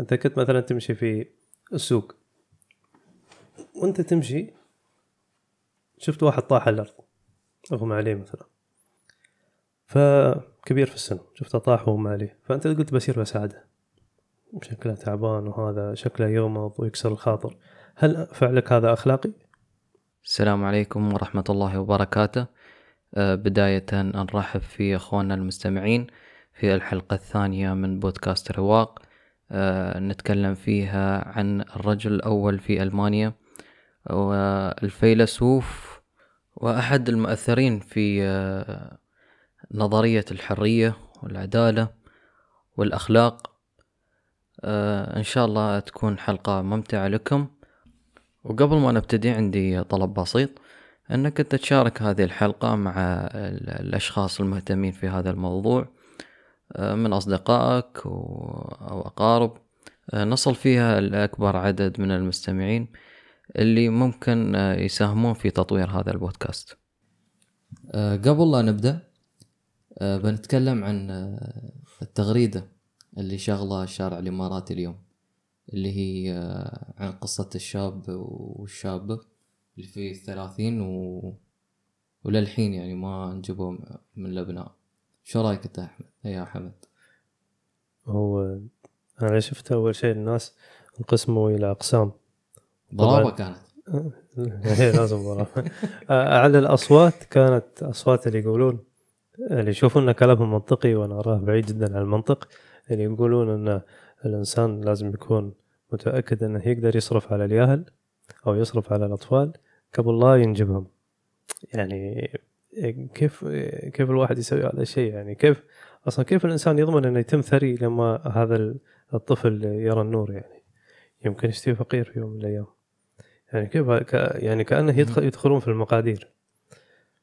أنت كنت مثلا تمشي في السوق وأنت تمشي شفت واحد طاح على الأرض اغمى عليه مثلا. فكبير في السن شفته طاح وما عليه. فأنت قلت بسير بساعده. شكله تعبان وهذا شكله يغمض ويكسر الخاطر. هل فعلك هذا أخلاقي؟ السلام عليكم ورحمة الله وبركاته. آه، بداية نرحب في أخواننا المستمعين في الحلقة الثانية من بودكاست رواق. نتكلم فيها عن الرجل الأول في ألمانيا والفيلسوف وأحد المؤثرين في آه، نظرية الحرية والعدالة والأخلاق. إن شاء الله تكون حلقة ممتعة لكم. وقبل ما نبتدي عندي طلب بسيط انت تشارك هذه الحلقة مع الأشخاص المهتمين في هذا الموضوع. آه، من أصدقائك أو أقارب. آه، نصل فيها لأكبر عدد من المستمعين اللي ممكن آه، يساهمون في تطوير هذا البودكاست. قبل لا نبدأ بنتكلم عن التغريدة اللي شغلة الشارع الإماراتي اليوم اللي هي عن قصة الشاب والشابة اللي في الثلاثين و... وللحين يعني ما انجبوا من الأبناء شو رأيك أنت أحمد؟ يا حمد؟ هو أنا شفت أول شيء الناس انقسموا إلى أقسام. ضرابة كانت. هي لازم ضرابة. اعلى الأصوات كانت أصوات اللي يقولون اللي يشوفون إن كلامهم منطقي وأنا اراه بعيد جدا عن المنطق اللي يقولون إن الإنسان لازم يكون متأكد إنه يقدر يصرف على الياهل أو يصرف على الأطفال قبل لا ينجبهم. يعني كيف كيف الواحد يسوي هذا الشيء؟ يعني كيف أصلا كيف الإنسان يضمن إنه يتم ثري لما هذا الطفل يرى النور يعني؟ يمكن يستوي فقير في يوم من الأيام. يعني كيف يعني كأنه يدخل يدخلون في المقادير.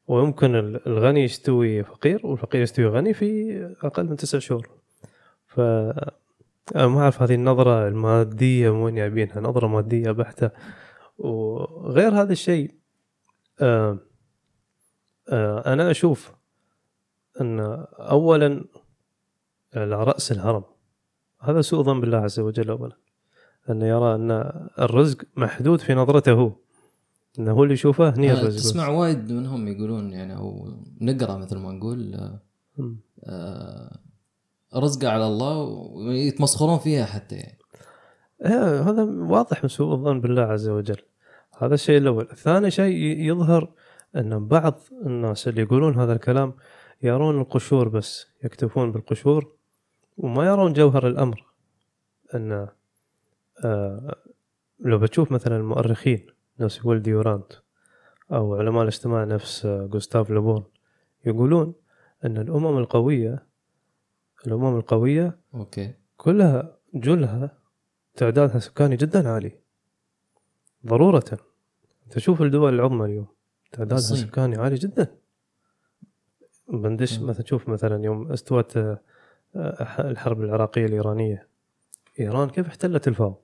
ويمكن الغني يستوي فقير والفقير يستوي غني في أقل من تسع شهور. ف أنا ما أعرف هذه النظرة المادية من وين جايبينها نظرة مادية بحتة. وغير هذا الشيء آه آه أنا أشوف أن أولا على رأس الهرم. هذا سوء ظن بالله عز وجل أولا. أنه يرى أن الرزق محدود في نظرته. هو أنه هو اللي يشوفه هني الرزق. تسمع وايد منهم يقولون يعني أو نقرأ مثل ما نقول آه رزقه على الله ويتمسخرون فيها حتى يعني. هذا واضح من سوء الظن بالله عز وجل. هذا الشيء الأول. ثاني شيء يظهر أن بعض الناس اللي يقولون هذا الكلام يرون القشور بس يكتفون بالقشور وما يرون جوهر الأمر. ان آه لو بتشوف مثلا المؤرخين نفس ويل ديورانت أو علماء الاجتماع نفس آه جوستاف لوبون يقولون أن الأمم القوية الأمم القوية okay. كلها جلها تعدادها سكاني جدا عالي. ضرورة. تشوف الدول العظمى اليوم تعدادها. سكاني عالي جدا. بندش مثلا تشوف مثلا يوم استوت آه، الحرب العراقية الإيرانية. إيران كيف احتلت الفاو؟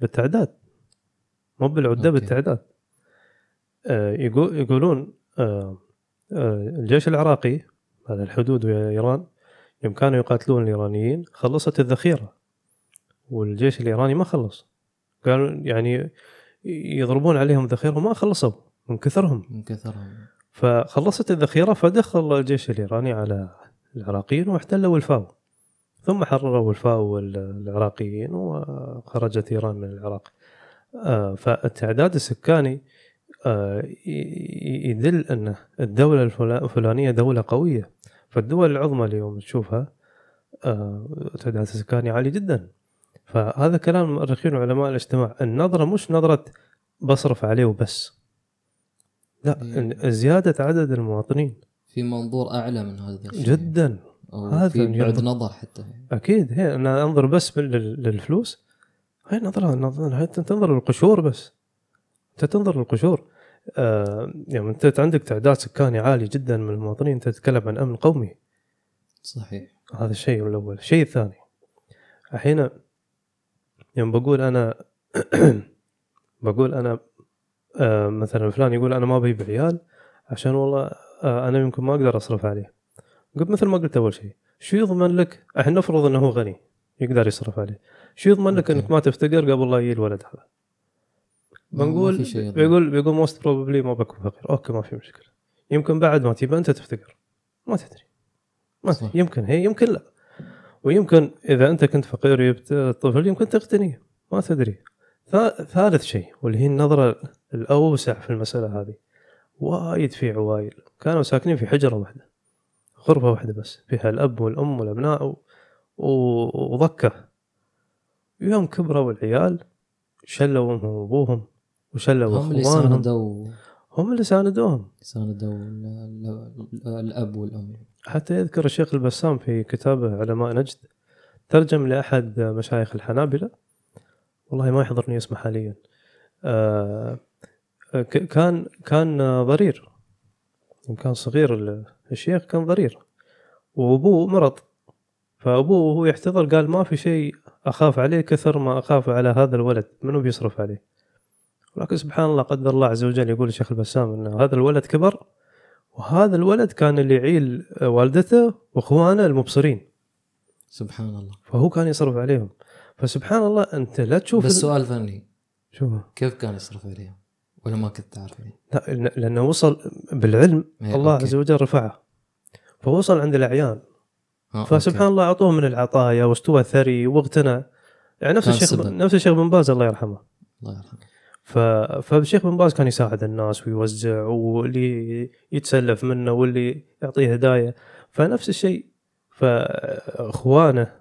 بالتعداد. مو بالعدة بالتعداد. آه، يقولون آه، الجيش العراقي على الحدود ويا إيران يوم كانوا يقاتلون الإيرانيين خلصت الذخيرة. والجيش الإيراني ما خلص. قالوا يعني يضربون عليهم ذخيرة وما خلصوا من كثرهم. من كثرهم. فخلصت الذخيرة فدخل الجيش الإيراني على العراقيين واحتلوا الفاو. ثم حرروا الفاو العراقيين وخرجت إيران من العراق. آه، فالتعداد السكاني آه، يدل أن الدولة الفلانية دولة قوية. فالدول العظمى اليوم تشوفها آه، تعداد سكاني عالي جدا. فهذا كلام المؤرخين وعلماء الاجتماع. النظرة مش نظرة بصرف عليه وبس. لا. زيادة عدد المواطنين. في منظور أعلى من هذا الشيء جدا. هذا في بعد نظر حتى. أكيد. هي أنا أنظر بس للفلوس. هي نظرة نظرة أنت تنظر للقشور بس. أنت تنظر للقشور آه يعني أنت عندك تعداد سكاني عالي جدا من المواطنين انت تتكلم عن أمن قومي. صحيح. هذا الشيء الأول. الشيء الثاني. الحين يوم بقول أنا بقول أنا مثلا فلان يقول أنا ما بجيب عيال عشان والله آه أنا يمكن ما أقدر أصرف عليه. قلت مثل ما قلت أول شيء شو يضمن لك؟ الحين نفرض إنه هو غني يقدر يصرف عليه. شو يضمن لك. إنك ما تفتقر قبل لا يجي الولد هذا؟ بنقول. بيقول بيقول most probably ما بكون فقير. okay ما في مشكلة. يمكن بعد ما تبى أنت تفتقر. ما تدري. ما صح. تدري. يمكن هي يمكن لا. ويمكن إذا أنت كنت فقير وجبت طفل يمكن تغتني ما تدري. ثالث شيء واللي هي النظرة الأوسع في المسألة هذه. وايد في عوائل كانوا ساكنين في حجرة واحدة. غرفة واحدة بس. فيها الأب والأم والأبناء و- و- وضكة. يوم كبروا العيال شلوا أمهم وأبوهم وشلوا هم اللي ساندوا. هم اللي ساندوهم. ساندوا ال- ال- الأب والأم. حتى يذكر الشيخ البسام في كتابه علماء نجد ترجم لأحد مشايخ الحنابلة والله ما يحضرني اسمه حاليا. آه، ك- كان كان ضرير. كان صغير ال- الشيخ كان ضرير. وأبوه مرض. فأبوه وهو يحتضر قال ما في شيء أخاف عليه كثر ما أخاف على هذا الولد. منو بيصرف عليه؟ ولكن سبحان الله قدر الله عز وجل يقول الشيخ البسام إن هذا الولد كبر وهذا الولد كان اللي يعيل والدته وإخوانه المبصرين. سبحان الله. فهو كان يصرف عليهم. فسبحان الله أنت لا تشوف بس ال- سؤال فني. شوف. كيف كان يصرف عليهم؟ ولا ما كنت تعرف يعني؟ لا لأنه وصل بالعلم. إيه، الله okay. عز وجل رفعه. فوصل عند الأعيان. آه، فسبحان الله أعطوه من العطايا واستوى ثري واغتنى يعني نفس الشيخ سبب. نفس الشيخ بن باز الله يرحمه. الله يرحمه. ف... فالشيخ بن باز كان يساعد الناس ويوزع واللي يتسلف منه واللي يعطيه هدايا. فنفس الشيء. فإخوانه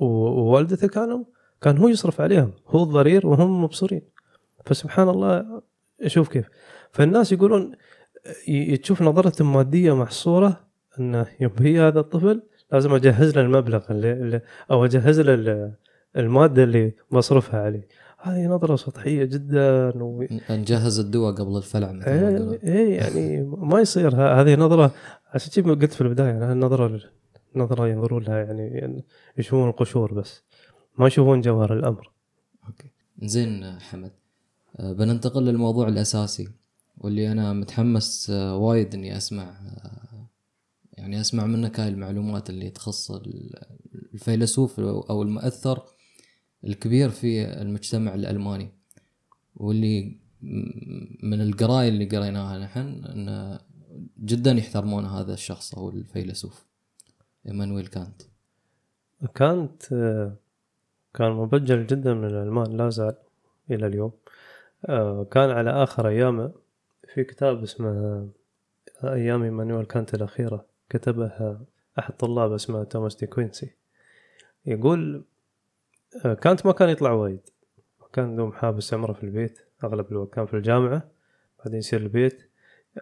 ووالدته كانوا كان هو يصرف عليهم هو الضرير وهم مبصرين. فسبحان الله شوف كيف. فالناس يقولون تشوف نظرتهم مادية محصورة إنه يوم هي هذا الطفل لازم أجهز له المبلغ اللي اللي أو أجهز له ال- المادة اللي بصرفها عليه. هذه نظرة سطحية جدا و... نجهز الدواء قبل الفلع مثل ما إيه. إيه يعني ما يصير. هذه نظرة عشان كذي قلت في البداية يعني النظره نظرة ينظرون لها يعني, يشوفون القشور بس ما يشوفون جوهر الأمر. أوكي. زين حمد. آه، بننتقل للموضوع الأساسي واللي أنا متحمس آه، وايد إني أسمع آه، يعني أسمع منك هاي المعلومات اللي تخص ال- الفيلسوف أو المؤثر الكبير في المجتمع الألماني واللي من القراية اللي قريناها نحن إن جدا يحترمون هذا الشخص أو الفيلسوف. إيمانويل كانت. كانت آه، كان مبجل جدا من الألمان لا زال إلى اليوم. آه، كان على آخر أيامه في كتاب اسمه أيام إيمانويل كانت الأخيرة كتبه أحد طلاب اسمه توماس دي كوينسي. يقول آه، كانت ما كان يطلع وايد. كان دوم حابس عمره في البيت أغلب الوقت كان في الجامعة بعدين يصير البيت.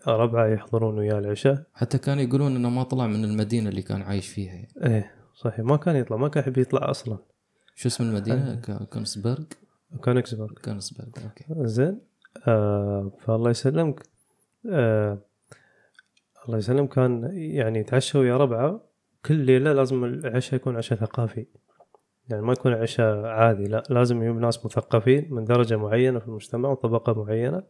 ربعة يحضرون وياه العشاء. حتى كانوا يقولون إنه ما طلع من المدينة اللي كان عايش فيها. يعني. إيه صحيح. ما كان يطلع ما كان يحب يطلع أصلا. شو اسم المدينة؟ ك- كونسبرغ؟ كونكسبرغ. كونسبرغ okay. زين. آه فالله يسلمك. آه الله يسلمك. كان يعني يتعشى ويا ربعة. كل ليلة لازم العشاء يكون عشاء ثقافي. يعني ما يكون عشاء عادي لا لازم يجيب ناس مثقفين من درجة معينة في المجتمع وطبقة معينة.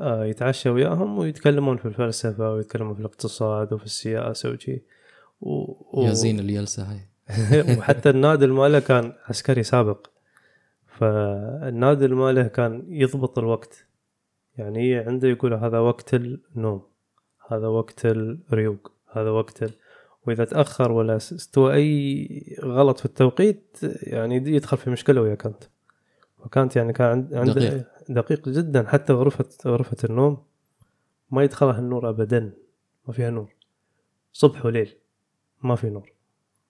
يتعشى وياهم ويتكلمون في الفلسفة ويتكلمون في الاقتصاد وفي السياسة وشي. و... و... يا زين الجلسه هاي. وحتى النادل ماله كان عسكري سابق. فالنادل ماله كان يضبط الوقت. يعني عنده يقول هذا وقت النوم هذا وقت الريوق هذا وقت ال... وإذا تأخر ولا استوى أي غلط في التوقيت يعني يدخل في مشكلة ويا كانت وكانت يعني كان عند- عنده دقيق. جدا حتى غرفه غرفة النوم ما يدخلها النور ابدا ما فيها نور صبح وليل ما في نور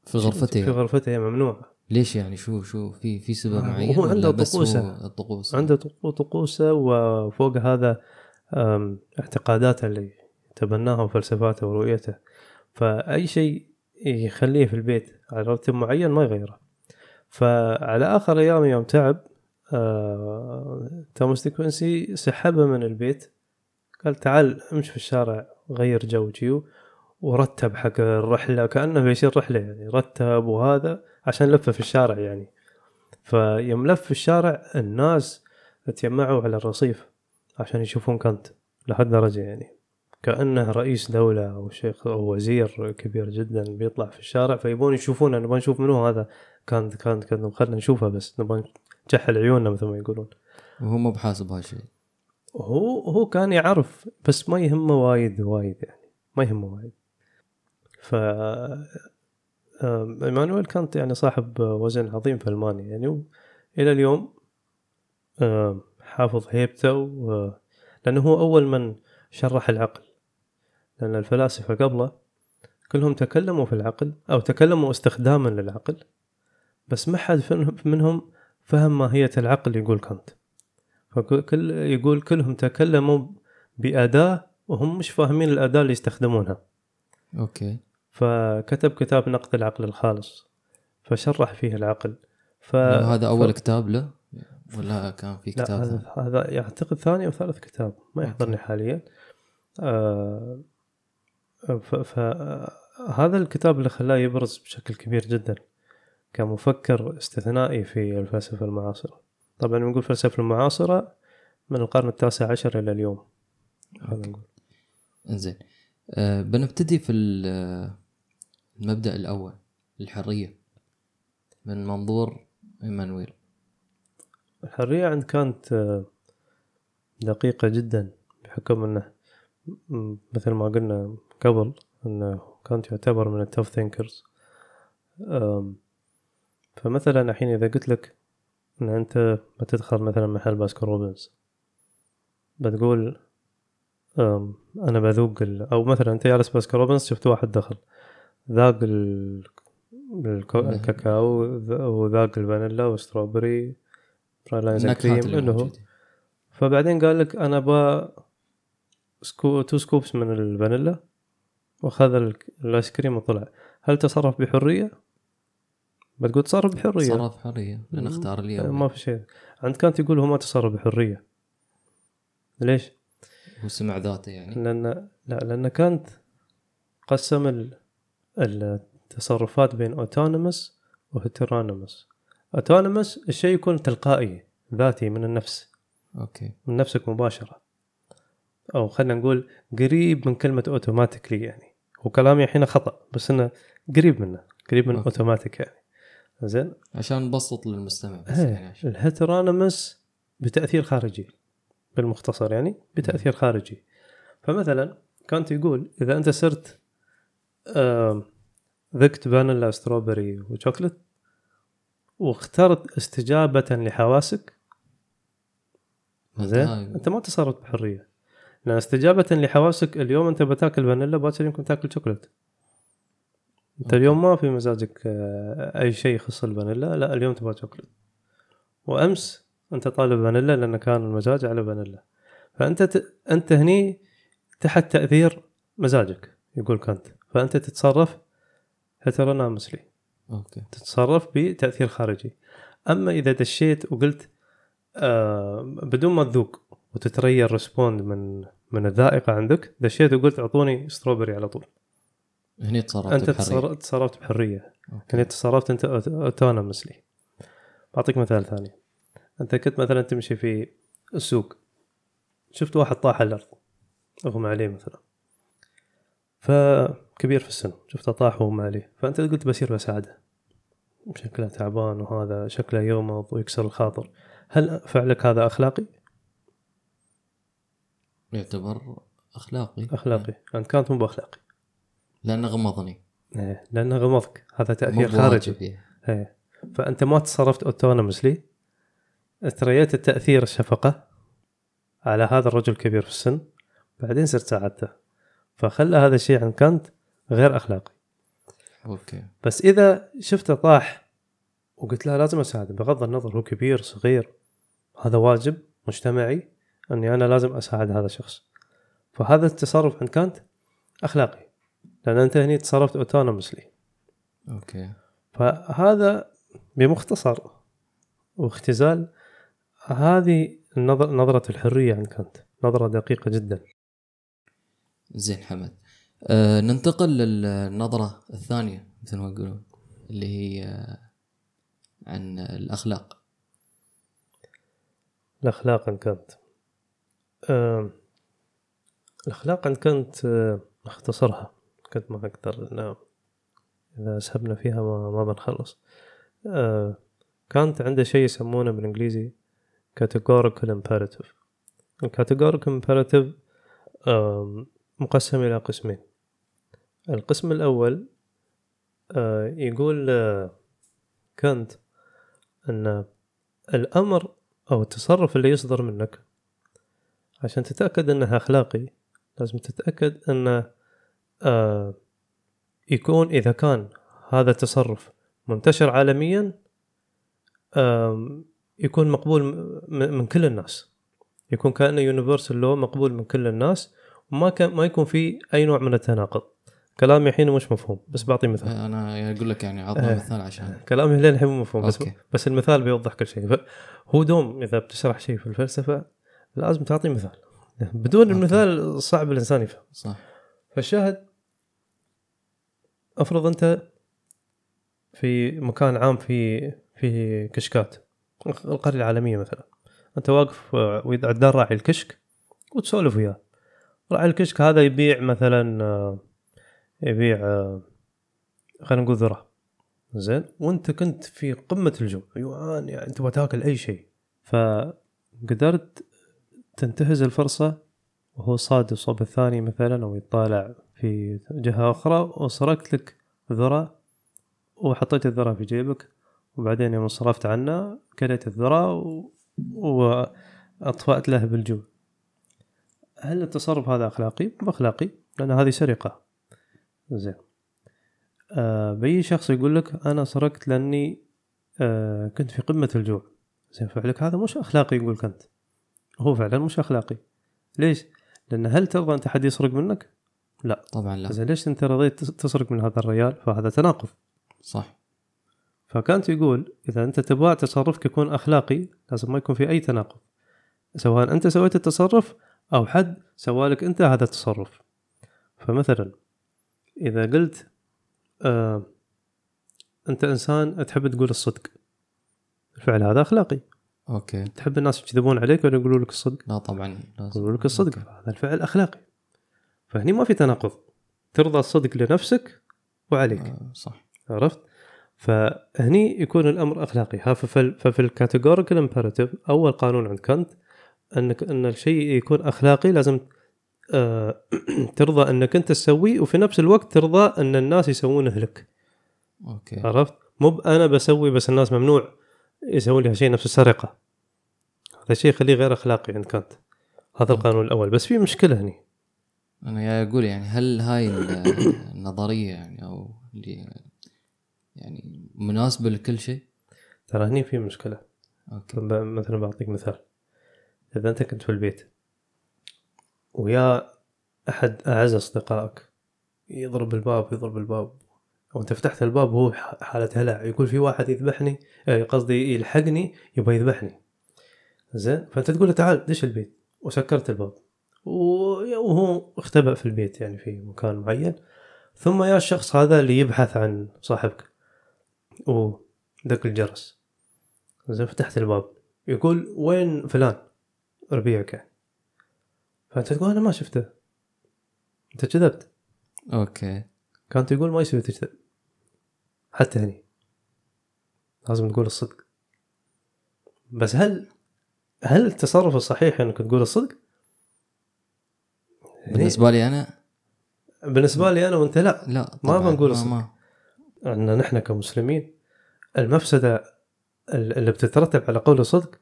في غرفته في. غرفته هي ممنوعه ليش يعني شو شو في في سبب معين وهو عنده طقوسه. هو الطقوس عنده طقو- طقوسة وفوق هذا اعتقاداته اللي تبناها وفلسفاته ورؤيته فأي شيء يخليه في البيت على رتب معين ما يغيره فعلى آخر أيام يوم تعب آه، توماس دي كوينسي سحبه من البيت. قال تعال امشي في الشارع غير جو جيو ورتب حق الرحلة كأنه بيصير رحلة يعني رتب وهذا عشان لفه في الشارع يعني. فيوم لف في الشارع الناس تجمعوا على الرصيف عشان يشوفون كانت لهالدرجة يعني. كأنه رئيس دولة أو شيخ أو وزير كبير جدا بيطلع في الشارع فيبون يشوفونه نبغى نشوف منو هذا. كان كان كان خلينا نشوفه بس نبغى نجحل عيوننا مثل ما يقولون. وهو مو بحاسب هالشيء. هو هو كان يعرف بس ما يهمه وايد وايد يعني. ما يهمه وايد. ف إيمانويل كانت يعني صاحب وزن عظيم في ألمانيا يعني. إلى اليوم حافظ هيبته و- لأنه هو أول من شرح العقل. لأن الفلاسفة قبله كلهم تكلموا في العقل أو تكلموا استخداما للعقل بس ما حد منهم فهم ماهية العقل يقول كانت. فكل يقول كلهم تكلموا بأداة وهم مش فاهمين الأداة اللي يستخدمونها. أوكي. فكتب كتاب نقد العقل الخالص فشرح فيه العقل. ف... هذا أول ف... كتاب له؟ ولا كان في لا كتاب هذا, ثاني؟ هذا اعتقد ثاني أو ثالث كتاب ما يحضرني حاليا. آه ف... ف... هذا الكتاب اللي خلاه يبرز بشكل كبير جدا. كمفكر استثنائي في الفلسفة المعاصرة. طبعا نقول الفلسفة المعاصرة من القرن التاسع عشر إلى اليوم. هذا نقول. إنزين. آه بنبتدي في ال- المبدأ الأول الحرية. من منظور إيمانويل. الحرية عند كانت آه، دقيقة جدا بحكم إنه م- مثل ما قلنا قبل إنه كانت يعتبر من ال tough thinkers فمثلا الحين إذا قلت لك إن أنت بتدخل مثلا محل باسكن روبنز بتقول أم، أنا بذوق ال... أو مثلا أنت جالس باسكن روبنز شفت واحد دخل ذاق ال... الكاكاو وذاق الفانيلا و strawberry النكهات ice cream إنه فبعدين قال لك أنا با scoop two scoops من الفانيلا وأخذ ال- ال ice cream وطلع. هل تصرف بحرية؟ بتقول تصرف بحرية. صرف حريه لأن أختار لي ما أول. في شيء. عند كانت يقول هو ما تصرف بحرية. ليش؟ هو سمع ذاته يعني. لأن لا لأن كانت قسم ال- التصرفات بين autonomous و heteronomous autonomous الشيء يكون تلقائي ذاتي من النفس. okay. من نفسك مباشرة. أو خلينا نقول قريب من كلمة automatically يعني. هو كلامي الحين خطأ بس إنه قريب منه قريب من okay. automatic يعني. زين؟ عشان نبسط للمستمع بس إيه، يعني عشان. ال heteronomous بتأثير خارجي بالمختصر يعني بتأثير خارجي. فمثلا كانت يقول إذا أنت صرت ذقت فانيلا ستروبري وشوكلت واخترت استجابة لحواسك زين؟ أنت ما تصرفت بحرية. لأن استجابة لحواسك اليوم أنت بتاكل فانيلا باكر يمكن تاكل شوكولات أنت. اليوم ما في مزاجك آه، أي شيء يخص الفانيلا؟ لا اليوم تبغى شوكولات وأمس أنت طالب فانيلا لأن كان المزاج على فانيلا. فأنت ت... أنت هني تحت تأثير مزاجك يقول كانت فأنت تتصرف heteronomously okay. تتصرف بتأثير خارجي. أما إذا دشيت وقلت آه بدون ما تذوق وتتريا ال respond من من الذائقة عندك دشيت وقلت أعطوني strawberry على طول. هني تصرفت أنت بحرية. تصر- تصرفت بحرية. okay. يعني تصرفت أنت autonomously بعطيك مثال ثاني. أنت كنت مثلا تمشي في السوق. شفت واحد طاح على الأرض. اغمى عليه مثلا. فكبير في السن. شفته طاح واغمى عليه فأنت قلت بسير بساعدة. شكله تعبان وهذا شكله يغمض ويكسر الخاطر. هل فعلك هذا أخلاقي؟ يعتبر أخلاقي. أخلاقي. أنت كانت مو بأخلاقي. لأنه غمضني. إيه، لأنه غمضك. هذا تأثير خارجي. إيه. فأنت ما تصرفت autonomously تريت التأثير الشفقة على هذا الرجل الكبير في السن. بعدين صرت ساعدته. فخلى هذا الشيء عند كانت غير أخلاقي. okay. بس إذا شفته طاح وقلت لا لازم أساعده. بغض النظر هو كبير صغير. هذا واجب مجتمعي إني أنا لازم أساعد هذا الشخص. فهذا التصرف عند كانت أخلاقي. لأن أنت هني تصرفت اوتونومسلي أوكي. فهذا بمختصر واختزال هذه النظر نظرة الحرية عند كانت نظرة دقيقة جدا. زين حمد. آه ننتقل للنظرة الثانية مثل ما يقولون اللي هي آه، عن الأخلاق. الأخلاق عند كانت أم، الأخلاق عند كانت اختصرها كنت ما أقدر إن إذا سحبنا فيها ما, ما بنخلص. آه، كانت عنده شيء يسمونه بالإنجليزي categorical imperative. الكاتيجوريكال imperative آم، مقسم إلى قسمين. القسم الأول آه، يقول آه، كانت أن الأمر أو التصرف اللي يصدر منك عشان تتأكد انه أخلاقي لازم تتأكد أنه آه، يكون إذا كان هذا التصرف منتشر عالميا يكون مقبول من كل الناس. يكون كأنه يونيفرسال لو مقبول من كل الناس وما كان ما يكون في أي نوع من التناقض. كلامي الحين مش مفهوم بس بعطي مثال. أنا أقول لك يعني عطنا آه. مثال عشان. كلامي لين الحين مو مفهوم بس أوكي. بس المثال بيوضح كل شيء. هو دوم إذا بتشرح شيء في الفلسفة لازم تعطي مثال. بدون أوكي. المثال صعب الإنسان يفهم. صح. فالشاهد افرض انت في مكان عام في في كشكات القرية العالمية مثلا. انت واقف آه، وعدان راعي الكشك وتسولف وياه. راعي الكشك هذا يبيع مثلا يبيع خلينا نقول ذرة. زين؟ وانت كنت في قمة الجوع جوعان يعني تبغى تاكل أي شيء. فقدرت تنتهز الفرصة وهو صاد الصوب الثاني مثلا أو يطالع في جهة أخرى وسرقت لك ذرة وحطيت الذرة في جيبك وبعدين يوم صرفت عنه كليت الذرة و... وأطفأت له بالجوع هل التصرف هذا أخلاقي؟ مو أخلاقي لأن هذه سرقة زين آه بيجي شخص يقول لك أنا سرقت لأني آه كنت في قمة الجوع زين فعلك هذا مش أخلاقي يقولك أنت هو فعلا مش أخلاقي ليش؟ لأن هل ترضى انت حد يسرق منك؟ لا. طبعا لا. زين ليش أنت رضيت تس- تسرق من هذا الرجال؟ فهذا تناقض. صح. فكانت يقول إذا أنت تبغى تصرفك يكون أخلاقي لازم ما يكون في أي تناقض. سواء أنت سويت التصرف أو حد سوالك أنت هذا التصرف. فمثلا إذا قلت آه أنت إنسان تحب تقول الصدق. الفعل هذا أخلاقي. okay. تحب الناس يكذبون عليك ولا يقولوا لك الصدق؟ لا طبعا لازم. يقولوا لك الصدق. okay. هذا الفعل أخلاقي. فهني ما في تناقض. ترضى الصدق لنفسك وعليك. آه، صح. عرفت؟ فهني يكون الأمر أخلاقي. ها ففي, ال categorical imperative أول قانون عند كانت أنك أن الشيء يكون أخلاقي لازم آه ترضى أنك أنت تسويه وفي نفس الوقت ترضى أن الناس يسوونه لك. أوكي. عرفت؟ مو أنا بسوي بس الناس ممنوع يسوون لي هالشيء نفس السرقة. هذا الشيء يخليه غير أخلاقي عند كانت. هذا القانون الأول. بس في مشكلة هني. أنا أقول يعني هل هاي ال- النظرية يعني أو اللي يعني مناسبة لكل شيء؟ ترى هني في مشكلة. أوكي. ب- مثلا بعطيك مثال. إذا أنت كنت في البيت ويا أحد أعز أصدقائك يضرب الباب يضرب الباب وانت فتحت الباب وهو حالة هلع يقول في واحد يذبحني آه، قصدي يلحقني يبغى يذبحني. زين؟ فأنت تقول له تعال دش البيت وسكرت الباب. و- وهو اختبأ في البيت يعني في مكان معين. ثم يا الشخص هذا اللي يبحث عن صاحبك ودق الجرس. زين فتحت الباب. يقول وين فلان؟ ربيعك يعني. فأنت تقول أنا ما شفته. أنت كذبت. أوكي. كانت يقول ما يصير تكذب حتى هني. لازم تقول الصدق. بس هل هل التصرف الصحيح إنك تقول الصدق؟ بالنسبة لي أنا؟ بالنسبة لي أنا وأنت لا. لا ما بنقول. ما ان نحن كمسلمين المفسدة ال- اللي بتترتب على قول الصدق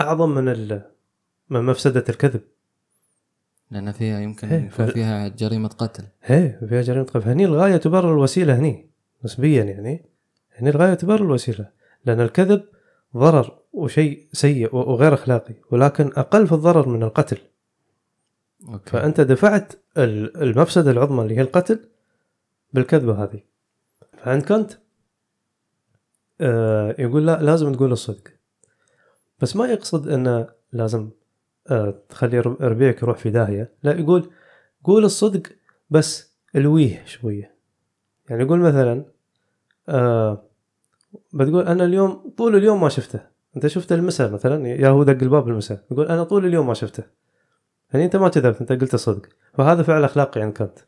أعظم من من مفسدة الكذب. لأن فيها يمكن إيه، يكون فيها جريمة قتل. هي فيها جريمة قتل. هني الغاية تبرر الوسيلة هني نسبيا يعني. هني الغاية تبرر الوسيلة. لأن الكذب ضرر وشيء سيء وغير أخلاقي ولكن أقل في الضرر من القتل. أوكي. فأنت دفعت ال- المفسدة العظمى اللي هي القتل بالكذبة هذه. فعند كانت آه يقول لا لازم تقول الصدق. بس ما يقصد إنه لازم آه تخلي رب- ربيعك يروح في داهية. لا يقول قول الصدق بس الويه شوية. يعني يقول مثلا آه بتقول أنا اليوم طول اليوم ما شفته. أنت شفته المساء مثلا يا هو دق الباب المساء. يقول أنا طول اليوم ما شفته. يعني أنت ما كذبت أنت قلت الصدق فهذا فعل أخلاقي عند كانت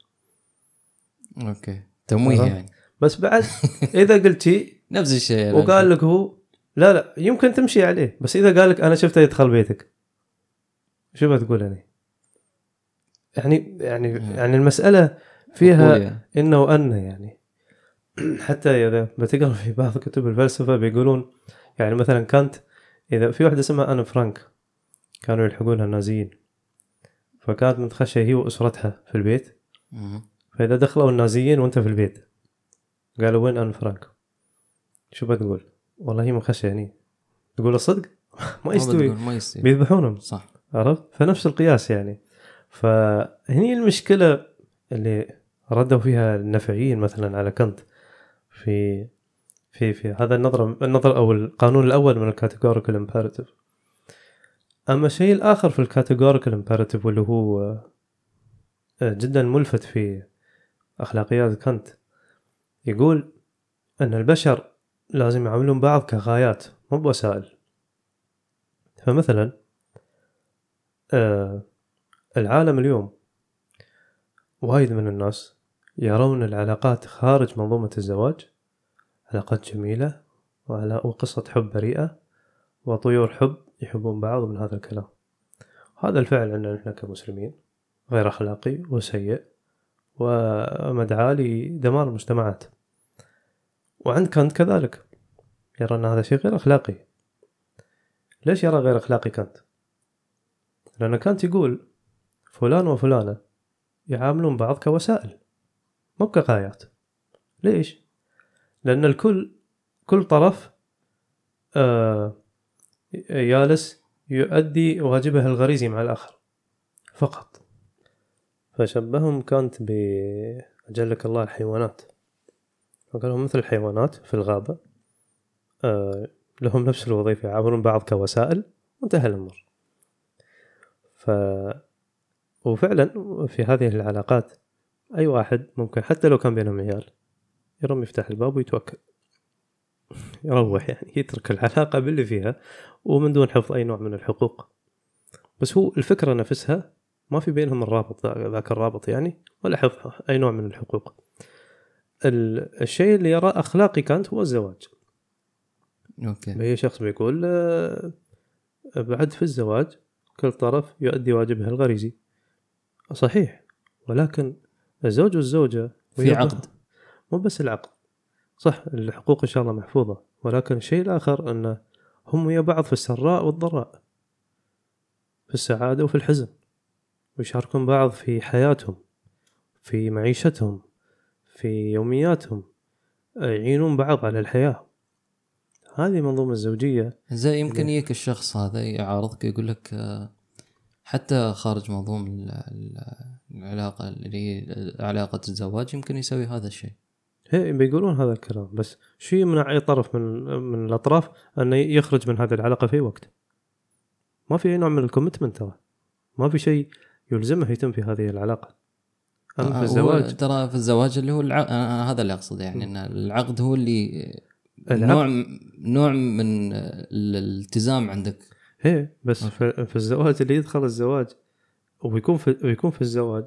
أوكي تمويه. يعني بس بعد إذا قلت شيء نفس الشيء يعني. وقال لك هو لا لا يمكن تمشي عليه بس إذا قال لك أنا شفته يدخل بيتك شو بتقول يعني؟ يعني يعني يعني المسألة فيها يعني. إنه وان يعني حتى إذا بتقرأ في بعض كتب الفلسفة بيقولون يعني مثلا كانت إذا في واحدة اسمها أنا فرانك كانوا يلحقونها النازيين فكانت متخشيه هي وأسرتها في البيت. فإذا دخلوا النازيين وأنت في البيت قالوا وين أن فرانك؟ شو بتقول؟ والله هي مخشيه هني. تقول الصدق؟ ما يستوي. ما يستوي. بيذبحونهم. صح. عرفت؟ فنفس القياس يعني. فهني المشكلة اللي ردوا فيها النفعيين مثلا على كانت في في في هذا النظرة النظر أو القانون الأول من ال categorical imperative أما الشيء الآخر في ال categorical imperative واللي هو آه، جدا ملفت في أخلاقيات كانت يقول أن البشر لازم يعاملون بعض كغايات مو بوسائل. فمثلا آه العالم اليوم وايد من الناس يرون العلاقات خارج منظومة الزواج علاقات جميلة وقصة حب بريئة وطيور حب يحبون بعض من هذا الكلام. هذا الفعل عندنا نحن كمسلمين غير أخلاقي وسيء ومدعاة لدمار المجتمعات. وعند كانت كذلك. يرى أن هذا شيء غير أخلاقي. ليش يرى غير أخلاقي كانت؟ لأن كانت يقول فلان وفلانة يعاملون بعض كوسائل مو كغايات. ليش؟ لأن الكل كل طرف آه جالس يؤدي واجبه الغريزي مع الآخر. فقط. فشبههم كانت بأجلك الله الحيوانات. وقالهم مثل الحيوانات في الغابة آه لهم نفس الوظيفة يعاملون بعض كوسائل وانتهى الأمر. ف وفعلا في هذه العلاقات أي واحد ممكن حتى لو كان بينهم عيال يرم يفتح الباب ويتوكل. يروح يعني يترك العلاقة باللي فيها ومن دون حفظ أي نوع من الحقوق. بس هو الفكرة نفسها ما في بينهم الرابط ذا- ذاك الرابط يعني ولا حفظ أي نوع من الحقوق. ال- الشيء اللي يراه أخلاقي كانت هو الزواج. أوكي. هي شخص بيقول آه، بعد في الزواج كل طرف يؤدي واجبه الغريزي. صحيح ولكن الزوج والزوجة في عقد. مو بس العقد. صح الحقوق إن شاء الله محفوظة. ولكن الشيء الآخر أنه هم ويا بعض في السراء والضراء في السعادة وفي الحزن ويشاركون بعض في حياتهم في معيشتهم في يومياتهم يعينون بعض على الحياة. هذه منظومة الزوجية. زي يمكن يجيك الشخص هذا يعارضك يقول لك حتى خارج منظوم ال- ال- العلاقة اللي هي علاقة الزواج يمكن يسوي هذا الشيء. هي بيقولون هذا الكلام بس شو يمنع أي طرف من من الأطراف انه يخرج من هذه العلاقة في وقت؟ ما في أي نوع من ال commitment ترى. ما في شيء يلزمه يتم في هذه العلاقة. أما آه، في هو الزواج. ترى في الزواج اللي هو العقد أنا هذا اللي أقصده يعني إن العقد هو اللي العقد. نوع نوع من الالتزام عندك. هي بس في, في الزواج اللي يدخل الزواج ويكون في ويكون في الزواج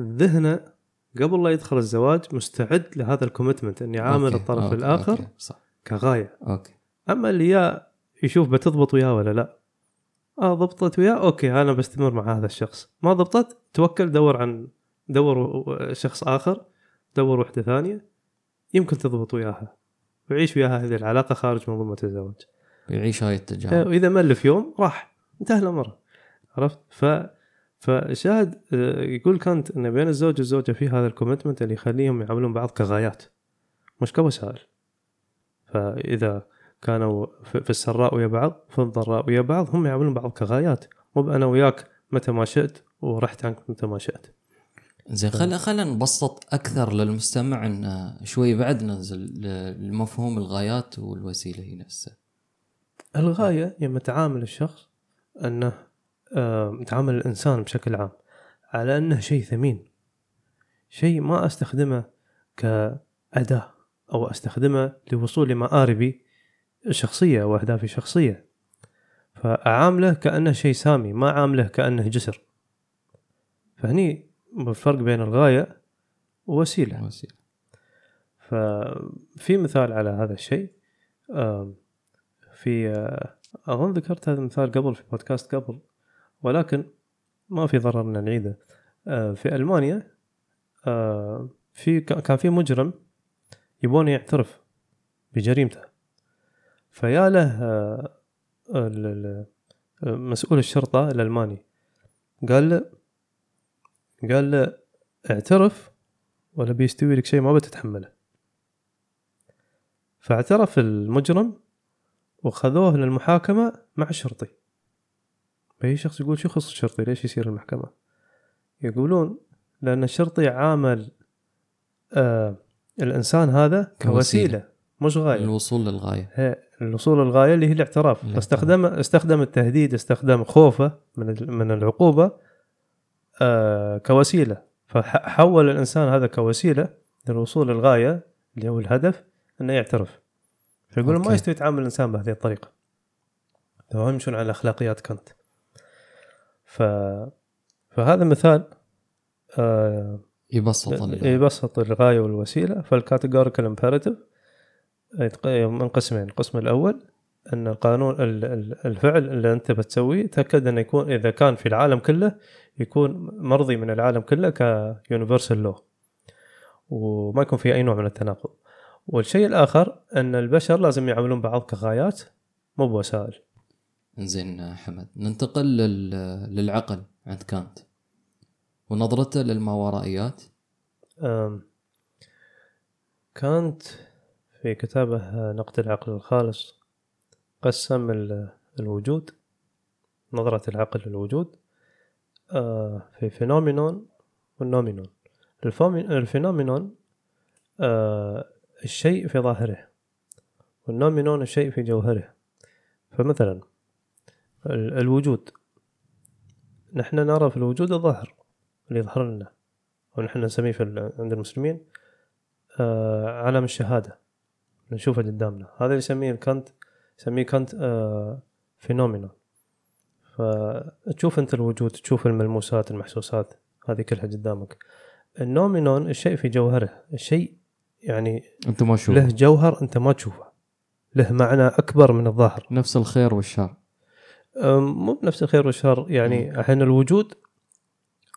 ذهنه قبل لا يدخل الزواج مستعد لهذا ال commitment إني عامل okay، الطرف okay، الآخر okay، صح. كغاية. okay. أما اللي يا يشوف بتضبط وياه ولا لا؟ آه ضبطت وياه okay أنا بستمر مع هذا الشخص. ما ضبطت توكل دور عن دور شخص آخر دور وحدة ثانية. يمكن تضبط وياها. ويعيش وياها هذه العلاقة خارج منظومه الزواج يعيش هاي آه، التجارب وإذا مل في يوم راح انتهى الأمر. عرفت؟ ف فشاهد آه، يقول كانت إن بين الزوج والزوجة في هذا ال commitment اللي يخليهم يعاملون بعض كغايات مش كوسائل. فإذا كانوا في السراء ويا بعض في الضراء ويا بعض هم يعاملون بعض كغايات. مو بأنا وياك متى ما شئت ورحت عنك متى ما شئت. زين خل خلينا نبسط أكثر للمستمع إن شوي بعد ننزل لمفهوم الغايات والوسيلة هي نفسها الغاية لما تعامل الشخص آه، تعامل الإنسان بشكل عام على أنه شيء ثمين. شيء ما أستخدمه كأداة أو أستخدمه لوصول لمآربي الشخصية وأهدافي الشخصية. فأعامله كأنه شيء سامي ما أعامله كأنه جسر. فهني الفرق بين الغاية ووسيلة. وسيلة. ففي مثال على هذا الشيء آم، في آه، أظن ذكرت هذا المثال قبل في بودكاست قبل. ولكن ما في ضرر نعيده. آه، في ألمانيا آه، في كان في مجرم يبون يعترف بجريمته. فيا له آه، مسؤول الشرطة الألماني. قال له قال له اعترف ولا بيستوي لك شيء ما بتتحمله فاعترف المجرم وخذوه للمحاكمة مع الشرطي فأي شخص يقول شو يخص الشرطي؟ ليش يصير المحكمة؟ يقولون لأن الشرطي عامل آه الإنسان هذا كوسيلة. مش غاية. الوصول للغاية. هي الوصول للغاية اللي هي الاعتراف. فاستخدم استخدم التهديد استخدم خوفه من من العقوبة آه كوسيلة. فحول الإنسان هذا كوسيلة للوصول للغاية اللي هو الهدف إنه يعترف. فيقولون ما. يستوي يتعامل الإنسان بهذه الطريقة. تمام؟ يمشون على اخلاقيات كانت ف فهذا مثال آه يبسط ال- يبسط الغاية والوسيلة. فال categorical imperative من قسمين. القسم الأول أن القانون ال- ال- الفعل اللي أنت بتسويه تأكد أنه يكون إذا كان في العالم كله يكون مرضي من العالم كله كيونيفرسال لو وما يكون في أي نوع من التناقض. والشيء الآخر أن البشر لازم يعاملون بعض كغايات مو بوسائل. زين حمد. ننتقل لل... للعقل عند كانت. ونظرته للماورائيات كانت في كتابه نقد العقل الخالص قسم ال- الوجود نظرة العقل للوجود آه، في phenomenon وال noumenon. ال phenomenon آه، الشيء في ظاهره وال noumenon الشيء في جوهره. فمثلا الوجود. نحن نرى في الوجود الظاهر اللي يظهر لنا ونحن نسميه في عند المسلمين آه، علم الشهادة. نشوفه قدامنا. هذا اللي يسميه كانت يسميه كانت آه، فينومينا فتشوف أنت الوجود تشوف الملموسات المحسوسات هذه كلها قدامك. النومينون الشيء في جوهره الشيء يعني أنت ما شوف له جوهر أنت ما تشوفه. له معنى أكبر من الظاهر. نفس الخير والشر. مو بنفس الخير والشر. يعني الحين الوجود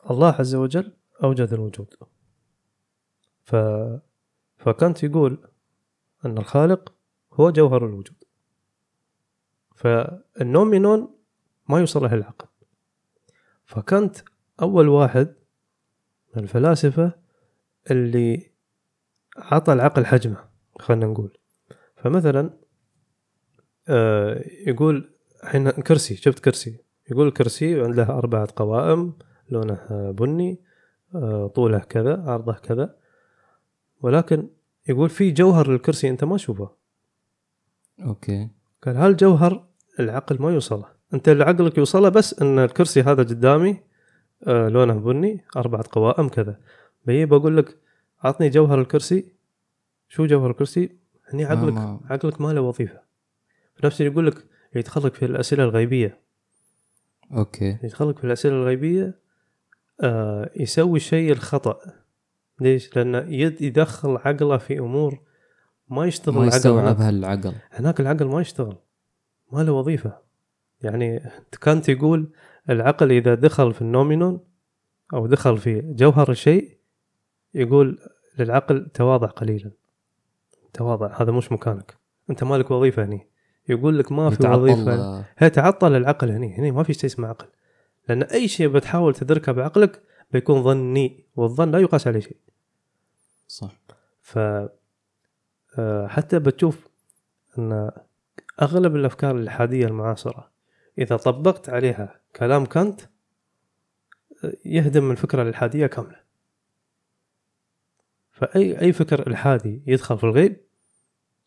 الله عز وجل أوجد الوجود. ف فكانت يقول أن الخالق هو جوهر الوجود. فالنومينون ما يوصل له العقل. فكانت أول واحد من الفلاسفة اللي عطى العقل حجمه خلينا نقول. فمثلا آه، يقول الحين كرسي شفت كرسي؟ يقول الكرسي عنده أربعة قوائم لونه بني آه، طوله كذا عرضه كذا. ولكن يقول في جوهر للكرسي أنت ما تشوفه. أوكي. قال هالجوهر العقل ما يوصله؟ أنت اللي عقلك يوصله بس أن الكرسي هذا قدامي آه، لونه بني أربعة قوائم كذا. بيجي بقول لك عطني جوهر الكرسي. شو جوهر الكرسي؟ هني ما- عقلك ما- عقلك ما له وظيفة. في نفس اللي يقول لك يدخلك في الأسئلة الغيبية. أوكي. يدخلك في الأسئلة الغيبية آه يسوي الشيء الخطأ. ليش؟ لأنه يد يدخل عقله في أمور ما يشتغل ما. يستوعبها العقل هناك العقل ما يشتغل ما له وظيفة. يعني كانت يقول العقل إذا دخل في النومينون أو دخل في جوهر الشيء يقول للعقل تواضع قليلا. تواضع هذا مش مكانك. أنت مالك وظيفة هني. يقول لك ما في آه، هي تعطل العقل هني. هني ما في شيء اسمه عقل. لأن أي شيء بتحاول تدركه بعقلك بيكون ظني والظن لا يقاس عليه شيء. صح. ف آه، حتى بتشوف إن أغلب الأفكار الإلحادية المعاصرة إذا طبقت عليها كلام كانت آه، يهدم الفكرة الإلحادية كاملة. فأي أي فكر إلحادي يدخل في الغيب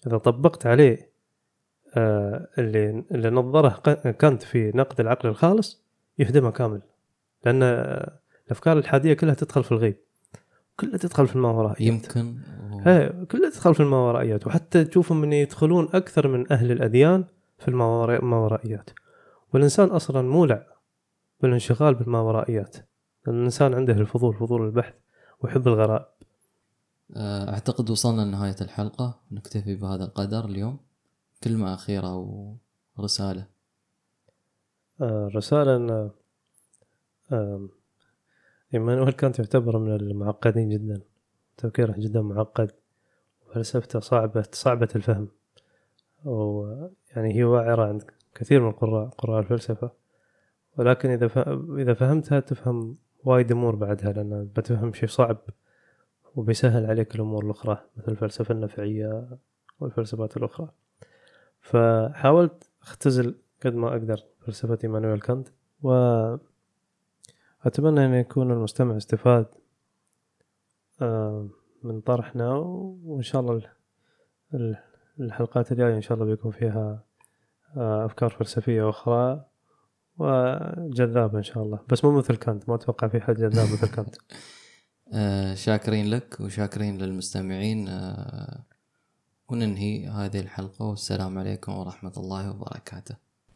إذا طبقت عليه اللي اللي نظره كانت في نقد العقل الخالص يهدمها كامل. لأن آه، الأفكار الحادية كلها تدخل في الغيب. كلها تدخل في الماورائيات يمكن. هي كلها تدخل في الماورائيات. وحتى تشوفهم من يدخلون أكثر من أهل الأديان في الماورا- الماورائيات والإنسان أصلا مولع بالانشغال بالماورائيات. لأن الإنسان عنده الفضول فضول البحث ويحب الغرائب. آه، أعتقد وصلنا لنهاية الحلقة. نكتفي بهذا القدر اليوم. كلمة أخيرة آه، رسالة أن آم، إيمانويل كانت يعتبر من المعقدين جدا. تفكيره جدا معقد وفلسفته صعبة صعبة الفهم. ويعني هي واعرة عند كثير من قراء قراء الفلسفة. ولكن إذا إذا فهمتها تفهم وايد أمور بعدها لأن بتفهم شيء صعب وبيسهل عليك الأمور الأخرى مثل الفلسفة النفعية والفلسفات الأخرى. فحاولت أختزل قد ما أقدر فلسفة إيمانويل كانت وأتمنى أن يكون المستمع استفاد آه، من طرحنا وإن شاء الله ال- ال- الحلقات الجاية إن شاء الله بيكون فيها آه، أفكار فلسفية أخرى وجذابة إن شاء الله. بس مو مثل كانت ما أتوقع في حد جذاب مثل كانت. آه، شاكرين لك وشاكرين للمستمعين وننهي هذه الحلقة والسلام عليكم ورحمة الله وبركاته.